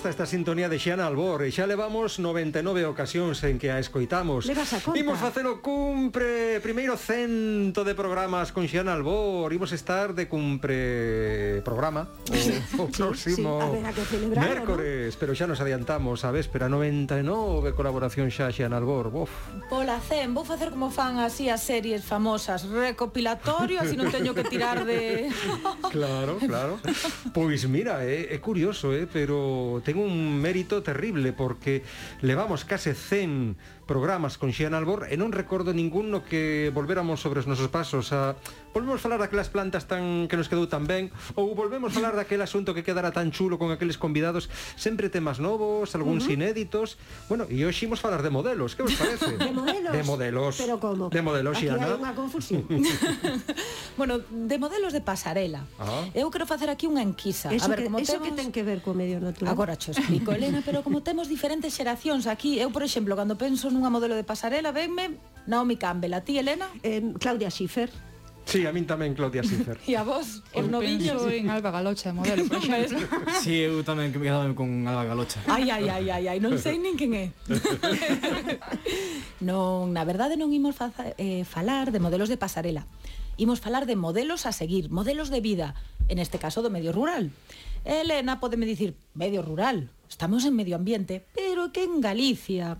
gusta esta sintonía de Xiana Albor e xa levamos 99 ocasións en que a escoitamos. Levas a conta. Imos facer o cumpre, primeiro cento de programas con Xiana Albor. Imos estar de cumpre programa o, o próximo sí, sí. Que celebrar, mércores, ¿no? pero xa nos adiantamos a véspera 99 colaboración xa Xiana Albor. Uf. Pola CEN, vou facer como fan así as series famosas, recopilatorio, así non teño que tirar de Claro, claro. Pois mira, é, é curioso, eh, pero tengo un mérito terrible porque le vamos casi 100 programas con Xian Albor e non recordo ningún no que volvéramos sobre os nosos pasos a volvemos falar daquelas plantas tan que nos quedou tan ben ou volvemos falar daquele asunto que quedara tan chulo con aqueles convidados sempre temas novos, algúns uh -huh. inéditos bueno, e hoxe imos falar de modelos que vos parece? de modelos? de modelos pero como? de modelos, aquí Xiana. hai unha confusión bueno, de modelos de pasarela ah. eu quero facer aquí unha enquisa eso a ver, que, como eso temos... que ten que ver co medio natural agora xo explico, Elena, pero como temos diferentes xeracións aquí eu, por exemplo, cando penso unha modelo de pasarela, venme Naomi Campbell, a ti, Elena? Eh, Claudia Schiffer. Sí, a min tamén Claudia Schiffer. E a vos, os novillos. en Alba Galocha, modelo, por exemplo. sí, eu tamén que me quedaba con Alba Galocha. Ai, ai, ai, ai, ai, non sei nin quen é. non, na verdade non imos faza, eh, falar de modelos de pasarela. Imos falar de modelos a seguir, modelos de vida, en este caso do medio rural. Elena podeme dicir, medio rural, estamos en medio ambiente, pero que en Galicia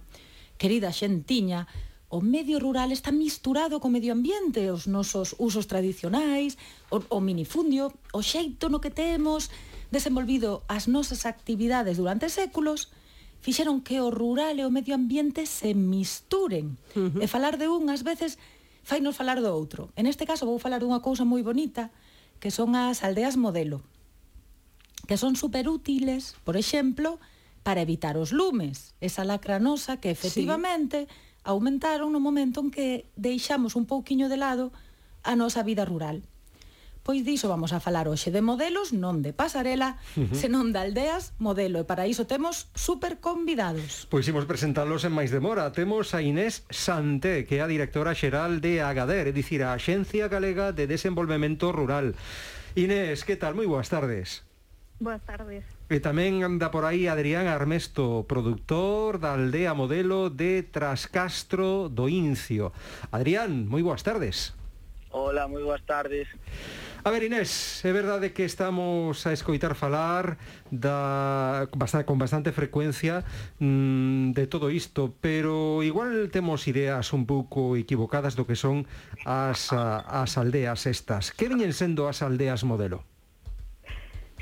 querida xentiña, o medio rural está misturado co medio ambiente, os nosos usos tradicionais, o, o minifundio, o xeito no que temos desenvolvido as nosas actividades durante séculos, fixeron que o rural e o medio ambiente se misturen. Uh -huh. E falar de un, ás veces, fainos falar do outro. En este caso vou falar dunha cousa moi bonita, que son as aldeas modelo, que son superútiles, por exemplo, para evitar os lumes, esa lacra nosa que efectivamente sí. aumentaron no momento en que deixamos un pouquiño de lado a nosa vida rural. Pois diso vamos a falar hoxe de modelos, non de pasarela, uh -huh. senón de aldeas, modelo, e para iso temos super convidados. Pois imos presentalos en máis demora. Temos a Inés Santé, que é a directora xeral de Agader, é dicir, a Axencia Galega de Desenvolvemento Rural. Inés, que tal? Moi boas tardes. Boas tardes. E tamén anda por aí Adrián Armesto, produtor da aldea modelo de Trascastro do Incio. Adrián, moi boas tardes. Hola, moi boas tardes. A ver, Inés, é verdade que estamos a escoitar falar da bastante, con bastante frecuencia mmm, de todo isto, pero igual temos ideas un pouco equivocadas do que son as, as aldeas estas. Que viñen sendo as aldeas modelo?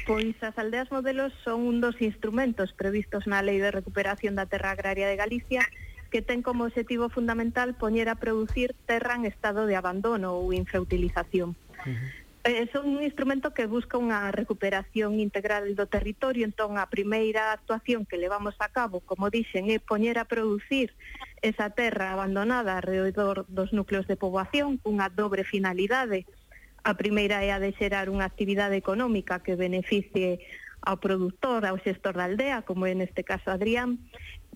Pois as aldeas modelos son un dos instrumentos previstos na Lei de Recuperación da Terra Agraria de Galicia que ten como objetivo fundamental poñer a producir terra en estado de abandono ou infrautilización. Uh -huh. Eh, son un instrumento que busca unha recuperación integral do territorio, entón a primeira actuación que levamos a cabo, como dixen, é poñer a producir esa terra abandonada alrededor dos núcleos de poboación cunha dobre finalidade, A primeira é a de xerar unha actividade económica que beneficie ao produtor, ao xestor da aldea, como é neste caso Adrián,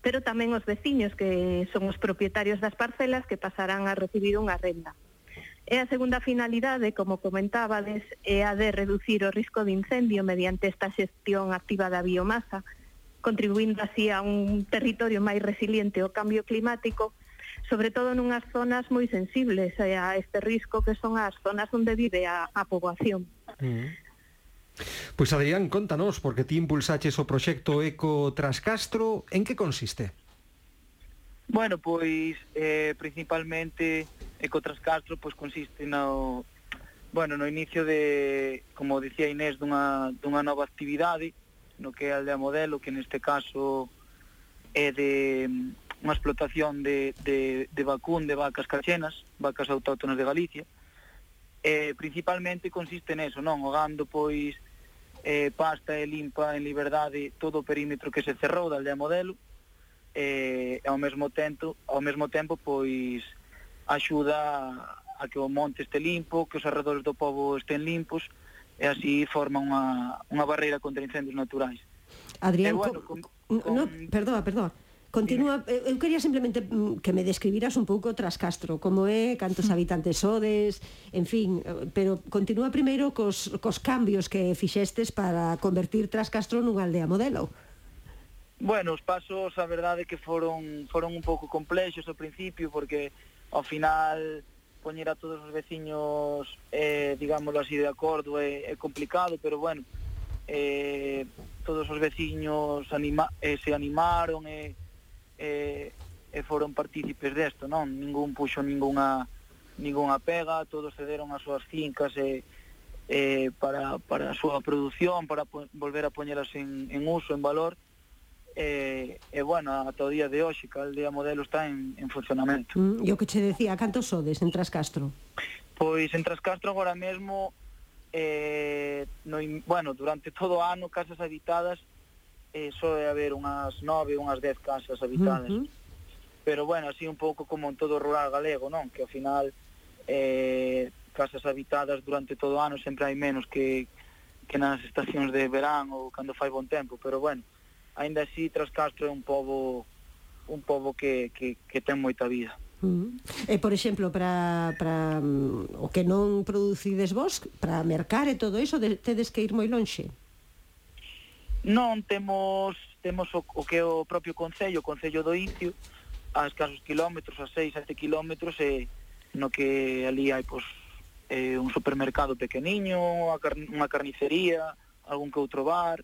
pero tamén os veciños que son os propietarios das parcelas que pasarán a recibir unha renda. E a segunda finalidade, como comentábades, é a de reducir o risco de incendio mediante esta xestión activa da biomasa, contribuindo así a un territorio máis resiliente ao cambio climático sobre todo nunhas zonas moi sensibles a este risco que son as zonas onde vive a, a poboación. Mm. Pois Adrián, contanos, porque ti impulsaches o proxecto Eco Tras Castro, en que consiste? Bueno, pois eh, principalmente Eco Tras Castro pois, consiste no, bueno, no inicio de, como dicía Inés, dunha, dunha nova actividade, no que é a aldea modelo, que neste caso é de unha explotación de, de, de vacún de vacas cachenas, vacas autóctonas de Galicia, eh, principalmente consiste neso, non? Hogando, pois, eh, pasta e limpa en liberdade todo o perímetro que se cerrou da aldea modelo, e ao mesmo tempo, ao mesmo tempo pois, axuda a que o monte este limpo, que os arredores do povo estén limpos, e así forma unha, unha barreira contra incendios naturais. Adrián, e, bueno, con, con, no, perdoa, perdoa. Continúa, eu quería simplemente mm, que me describiras un pouco tras Castro, como é, cantos mm. habitantes sodes, en fin, pero continúa primeiro cos, cos cambios que fixestes para convertir tras Castro nunha aldea modelo. Bueno, os pasos, a verdade que foron foron un pouco complexos ao principio porque ao final poñer a todos os veciños, eh, digámoslo así, de acordo é, é complicado, pero bueno, eh, todos os veciños anima, eh, se animaron e eh, e, e foron partícipes desto, non? Ningún puxo ningunha ningunha pega, todos cederon as súas fincas e, e para, para a súa produción, para po, volver a poñelas en, en uso, en valor, e, e bueno, ata o día de hoxe, que a aldea modelo está en, en funcionamento. Mm, e o que che decía, cantos sodes en Trascastro? Pois en Trascastro agora mesmo, eh, no, bueno, durante todo o ano, casas habitadas, eh, só é haber unhas nove, unhas dez casas habitadas. Uh -huh. Pero bueno, así un pouco como en todo o rural galego, non? Que ao final eh, casas habitadas durante todo o ano sempre hai menos que, que nas estacións de verán ou cando fai bon tempo, pero bueno, aínda así Trascastro é un pobo un pobo que, que, que ten moita vida. Uh -huh. E, por exemplo, para, para um, o que non producides vos, para mercar e todo iso, de, tedes que ir moi lonxe? Non temos temos o, o que é o propio Concello, o Concello do Incio, a escasos quilómetros, a 6, 7 quilómetros, e no que ali hai pois, eh, un supermercado pequeniño, unha, car unha carnicería, algún que outro bar,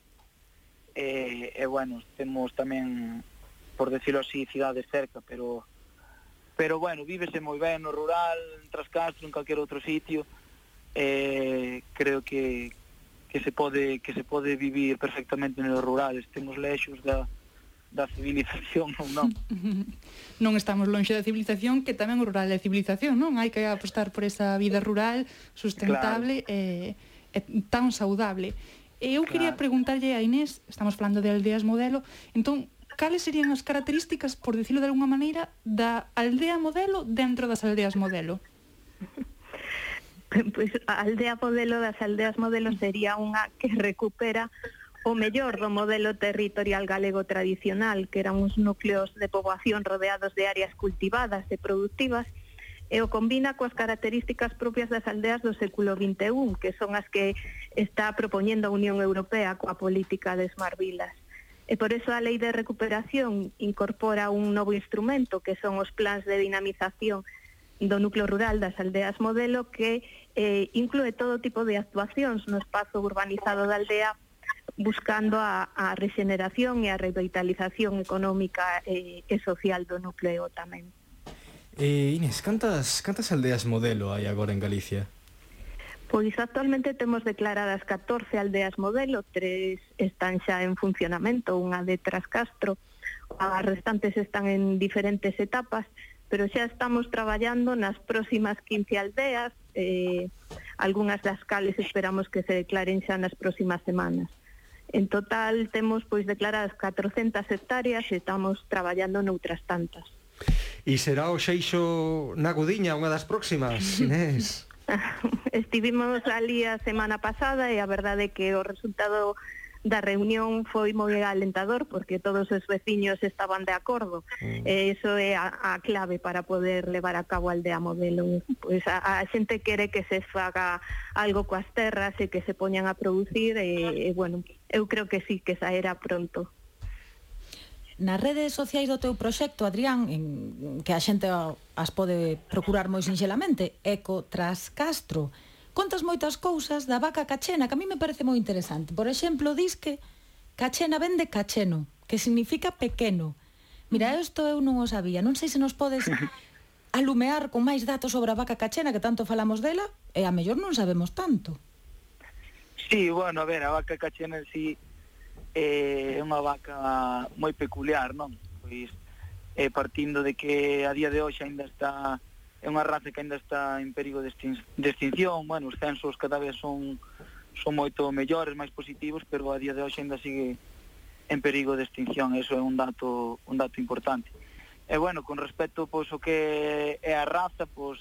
e, e bueno, temos tamén, por decirlo así, cidades cerca, pero pero bueno, vívese moi ben no rural, en Trascastro, en calquer outro sitio, eh, creo que, que se pode que se pode vivir perfectamente nos rural, temos lexos da da civilización ou non. non estamos lonxe da civilización, que tamén o rural é civilización, non? Hai que apostar por esa vida rural sustentable claro. e, e tan saudable. E eu claro. quería preguntarlle a Inés, estamos falando de aldeas modelo, entón, cales serían as características, por decirlo de alguna maneira, da aldea modelo dentro das aldeas modelo? Pois a aldea modelo das aldeas modelo sería unha que recupera o mellor do modelo territorial galego tradicional, que eran uns núcleos de poboación rodeados de áreas cultivadas e productivas, e o combina coas características propias das aldeas do século XXI, que son as que está propoñendo a Unión Europea coa política de Smart Villas. E por eso a Lei de Recuperación incorpora un novo instrumento, que son os plans de dinamización do núcleo rural das aldeas modelo que eh, inclúe todo tipo de actuacións no espazo urbanizado da aldea buscando a, a regeneración e a revitalización económica eh, e social do núcleo tamén. Eh, Inés, cantas, cantas aldeas modelo hai agora en Galicia? Pois actualmente temos declaradas 14 aldeas modelo, tres están xa en funcionamento, unha de Trascastro, as restantes están en diferentes etapas, pero xa estamos traballando nas próximas 15 aldeas, eh, algunhas das cales esperamos que se declaren xa nas próximas semanas. En total temos pois declaradas 400 hectáreas e estamos traballando noutras tantas. E será o Xeixo na Gudiña unha das próximas, Inés? Estivimos ali a semana pasada e a verdade é que o resultado da reunión foi moi alentador porque todos os veciños estaban de acordo. Mm. Eh, e iso é a, a clave para poder levar a cabo a aldea modelo. Pois a, a xente quere que se faga algo coas terras e que se poñan a producir eh, e, e eh, bueno, eu creo que sí que saerá pronto. Nas redes sociais do teu proxecto, Adrián, en, que a xente as pode procurar moi sinxelamente, Eco tras Castro, contas moitas cousas da vaca cachena, que a mí me parece moi interesante. Por exemplo, dis que cachena vende cacheno, que significa pequeno. Mira, isto eu non o sabía. Non sei se nos podes alumear con máis datos sobre a vaca cachena, que tanto falamos dela, e a mellor non sabemos tanto. Sí, bueno, a ver, a vaca cachena en sí eh, é unha vaca moi peculiar, non? Pois eh, partindo de que a día de hoxe ainda está é unha raza que ainda está en perigo de, extin de extinción, bueno, os censos cada vez son son moito mellores, máis positivos, pero a día de hoxe ainda sigue en perigo de extinción, eso é un dato un dato importante. E bueno, con respecto pois o que é a raza, pois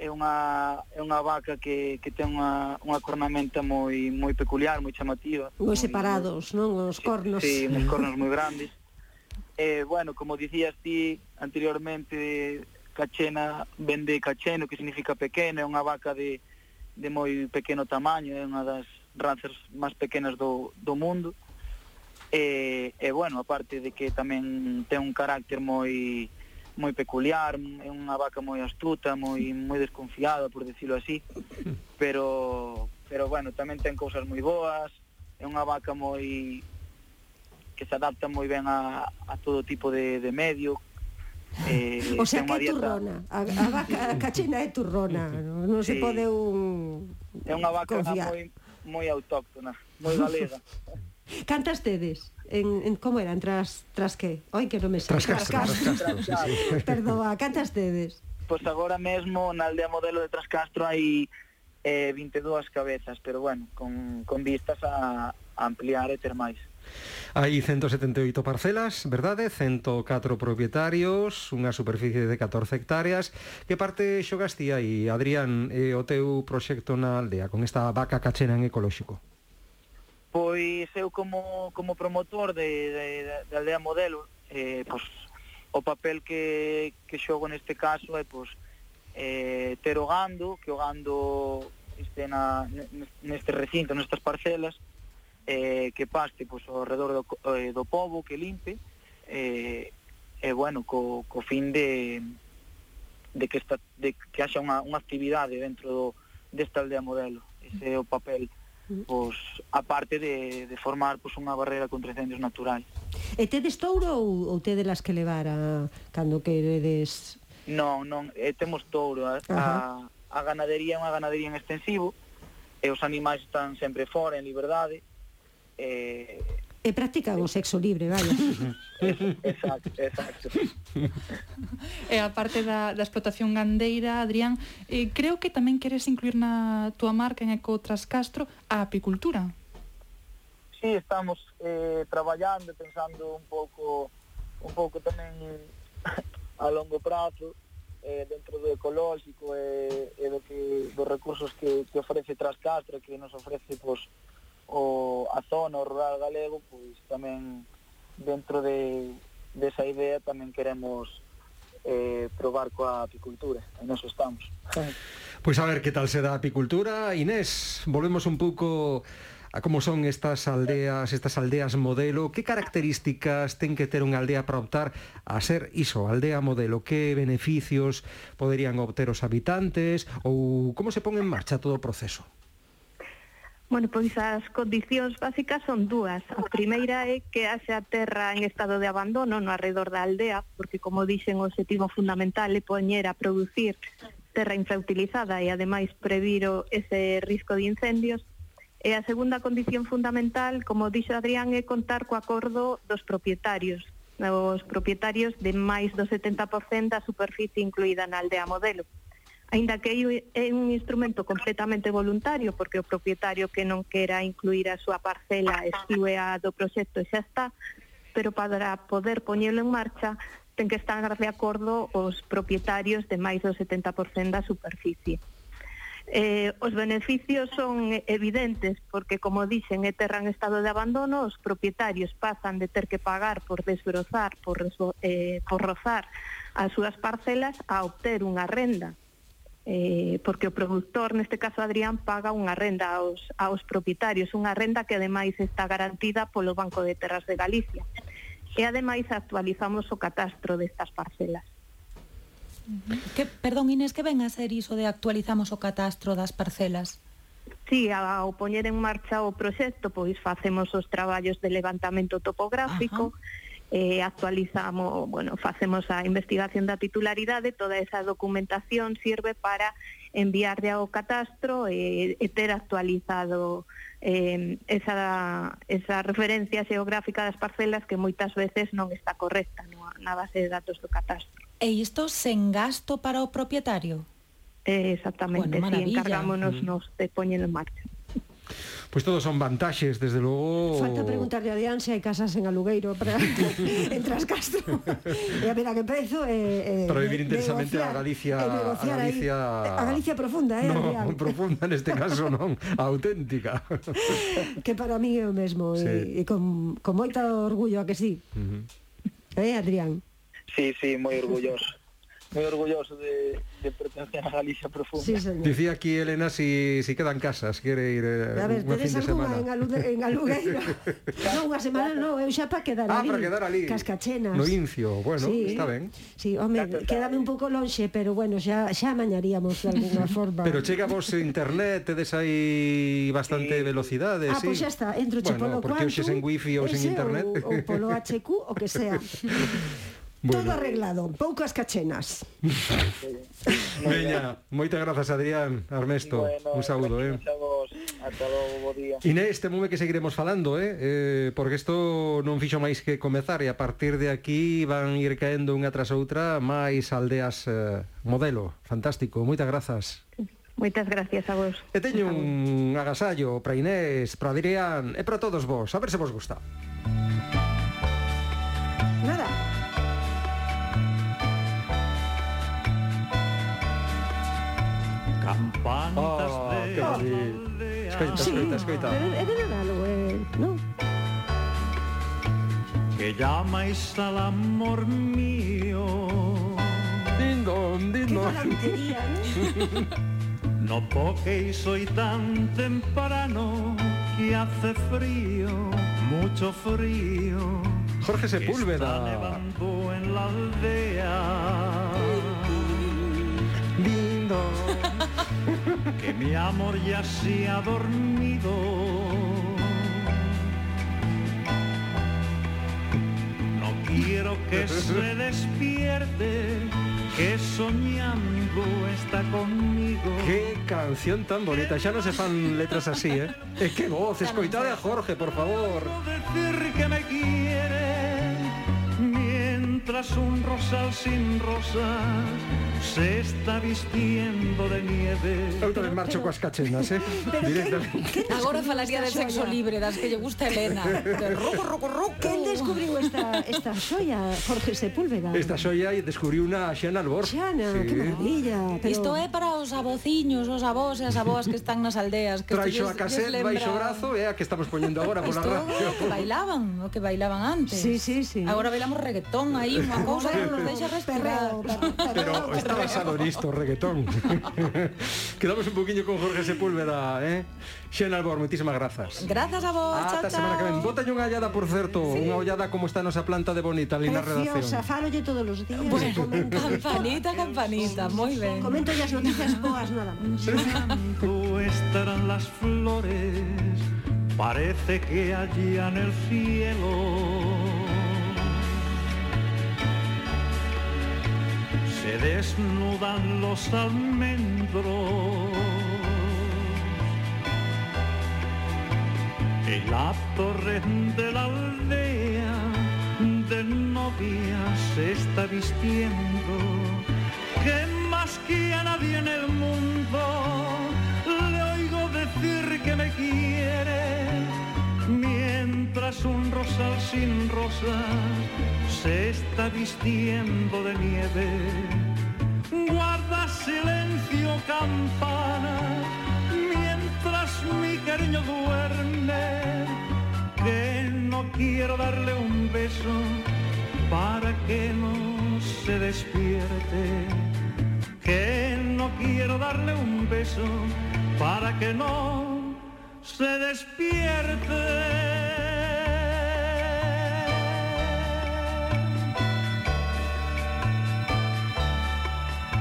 é unha é unha vaca que que ten unha unha cornamenta moi moi peculiar, moi chamativa. Moi separados, moi, non? Os cornos. Si, sí uns cornos moi grandes. E bueno, como dicías ti anteriormente, Cachena vende cacheno, que significa pequeno, é unha vaca de, de moi pequeno tamaño, é unha das razas máis pequenas do, do mundo. E, e bueno, aparte de que tamén ten un carácter moi moi peculiar, é unha vaca moi astuta, moi moi desconfiada, por decirlo así, pero pero bueno, tamén ten cousas moi boas, é unha vaca moi que se adapta moi ben a, a todo tipo de, de medio, Eh, o sea, que é turrona. A, a vaca a cachena é turrona. Non se sí. pode un... É unha vaca moi, moi autóctona, moi galega. Cantas tedes? En, en, como eran? Tras, tras que? Oi, que non me sei. Tras Castro. Tras Castro. Tras Sí. Perdoa, cantas tedes? Pois pues agora mesmo na aldea modelo de Tras Castro hai eh, 22 cabezas, pero bueno, con, con vistas a, a ampliar e ter máis. Hai 178 parcelas, verdade? 104 propietarios, unha superficie de 14 hectáreas. Que parte xogaste aí, Adrián, e o teu proxecto na aldea con esta vaca cachena en ecolóxico? Pois eu como, como promotor de, de, de aldea modelo, eh, pois, o papel que, que xogo neste caso é pois, eh, ter o gando, que o gando este na, neste recinto, nestas parcelas, eh, que paste pois, ao redor do, eh, do povo, que limpe, eh, e eh, bueno, co, co fin de, de que, esta, de que haxa unha, unha actividade dentro do, desta aldea modelo. Ese é o papel pois, aparte de, de formar pois, unha barreira contra incendios naturais. E tedes touro ou, ou tedes que levar a, cando queredes? Non, non, e temos touro. A, a, a ganadería é unha ganadería en extensivo, e os animais están sempre fora, en liberdade, eh, eh E practican o eh. sexo libre, vaya. exacto, exacto. Eh, e a parte da, da explotación gandeira, Adrián, eh, creo que tamén queres incluir na túa marca en Eco Trascastro a apicultura. Sí, estamos eh, traballando, pensando un pouco un pouco tamén a longo prazo eh, dentro do ecolóxico e, e do que dos recursos que, que ofrece Trascastro que nos ofrece pois, pues, o a zona, o rural galego, pois tamén dentro de, desa de idea tamén queremos eh, probar coa apicultura, e nos estamos. pois a ver que tal se dá a apicultura. Inés, volvemos un pouco a como son estas aldeas, estas aldeas modelo, que características ten que ter unha aldea para optar a ser iso, aldea modelo, que beneficios poderían obter os habitantes ou como se pon en marcha todo o proceso? Bueno, pois as condicións básicas son dúas. A primeira é que haxa terra en estado de abandono no arredor da aldea, porque, como dixen, o objetivo fundamental é poñer a producir terra infrautilizada e, ademais, previr o, ese risco de incendios. E a segunda condición fundamental, como dixo Adrián, é contar co acordo dos propietarios, os propietarios de máis do 70% da superficie incluída na aldea modelo aínda que é un instrumento completamente voluntario, porque o propietario que non quera incluir a súa parcela exclúe a do proxecto e xa está, pero para poder poñelo en marcha ten que estar de acordo os propietarios de máis do 70% da superficie. Eh, os beneficios son evidentes porque, como dixen, é terra en estado de abandono, os propietarios pasan de ter que pagar por desbrozar, por, eh, por rozar as súas parcelas a obter unha renda eh, porque o produtor, neste caso Adrián, paga unha renda aos, aos propietarios, unha renda que ademais está garantida polo Banco de Terras de Galicia. E ademais actualizamos o catastro destas parcelas. Que, perdón, Inés, que ven a ser iso de actualizamos o catastro das parcelas? Sí, ao poñer en marcha o proxecto, pois facemos os traballos de levantamento topográfico, Ajá eh, actualizamos, bueno, facemos a investigación da titularidade, toda esa documentación sirve para enviarle ao catastro e, e ter actualizado eh, esa, esa referencia xeográfica das parcelas que moitas veces non está correcta no, na base de datos do catastro. E isto sen gasto para o propietario? Eh, exactamente, bueno, si encargámonos mm. nos de poñer en marcha. Pois todos son vantaxes, desde logo... Falta preguntarle a Dian se hai casas en Alugueiro para entre as Castro. e a ver a que prezo... Eh, eh, para vivir intensamente eh, negociar, a Galicia... A Galicia... Ahí, a Galicia profunda, eh? No, Adrián. profunda neste caso non, auténtica. que para mí é o mesmo, sí. e, e con, con moito orgullo a que sí. Uh -huh. Eh, Adrián? Sí, sí, moi orgulloso. moi orgulloso de de pertenecer a Galicia profunda. Sí, señor. Dicía aquí Elena si, si quedan casas, quere ir eh, a ver, un fin de semana. En, alude, en Alugueiro. non, unha semana non, eu xa para quedar ah, ali. Ah, para quedar ali. Cascachenas. No Incio, bueno, sí. está ben. Sí, home, quedame quédame un pouco lonxe, pero bueno, xa xa mañaríamos de alguna forma. Pero chega vos internet, tedes aí bastante sí. velocidade, ah, sí. Ah, pois pues xa está, entro bueno, polo cuarto. Porque hoxe sen wifi ou sen internet. Ou, ou polo HQ, o que sea. Bueno. Todo arreglado, poucas cachenas. Veña, moitas grazas Adrián, Armesto. Bueno, un saúdo, eh. Ata logo, bo día. Inés, temume que seguiremos falando, eh? eh porque isto non fixo máis que comezar e a partir de aquí van ir caendo unha tras outra máis aldeas eh, modelo. Fantástico, moitas grazas. Moitas gracias a vos. E teño un agasallo para Inés, para Adrián e para todos vos. A ver se vos gusta. escaita, escaita, escaita. no? Que llamáis al amor mío. Dindo, dindo. no porque soy tan temprano que hace frío, mucho frío. Jorge Sepúlveda. en. Que mi amor ya se ha dormido. No quiero que se despierte, que soñando está conmigo. Que canción tan bonita. Xa non se fan letras así, eh? E que voz, escoitade a Jorge, por favor. Quiero decir que me quiere mientras un rosal sin rosas se está vistiendo de nieve. Eu tamén marcho coas cachenas, eh? Directamente. Agora falaría de sexo xoia? libre, das que lle gusta Elena. Roco, roco, roco. Quen descubriu esta, esta xoia, Jorge Sepúlveda? Esta xoia descubriu unha Xana Albor. Xana, sí. que maravilla. Pero... Isto é para os avociños, os avós e as avoas que están nas aldeas. Que Traixo a cassette, baixo o brazo, é a que estamos poñendo agora pola radio. que bailaban, o que bailaban antes. Sí, sí, sí. Agora bailamos reggaetón aí, unha cousa que nos deixa respirar. Pero, pero, pero, pero, pero, pero, pero, pero, nisto, o reggaetón. Quedamos un poquinho con Jorge Sepúlveda, eh? Xena Albor, moitísimas grazas. Grazas a vos, chao, Ata a semana que ven. chao. Unha ollada, por certo, unha ollada como está a nosa planta de bonita ali na Preciosa, redacción. fárolle todos os días. Bueno, comento, campanita, campanita, moi ben. comento as noticias boas nada máis. Estarán las flores, parece que allí en el cielo se desnudan los almendros. En la torre de la aldea de novia se está vistiendo que más que a nadie en el mundo le oigo decir que me quiere mientras un rosal sin rosas se está vistiendo de nieve. Guarda silencio campana mientras mi cariño duerme que no quiero darle un beso para que no se despierte. Que no quiero darle un beso para que no se despierte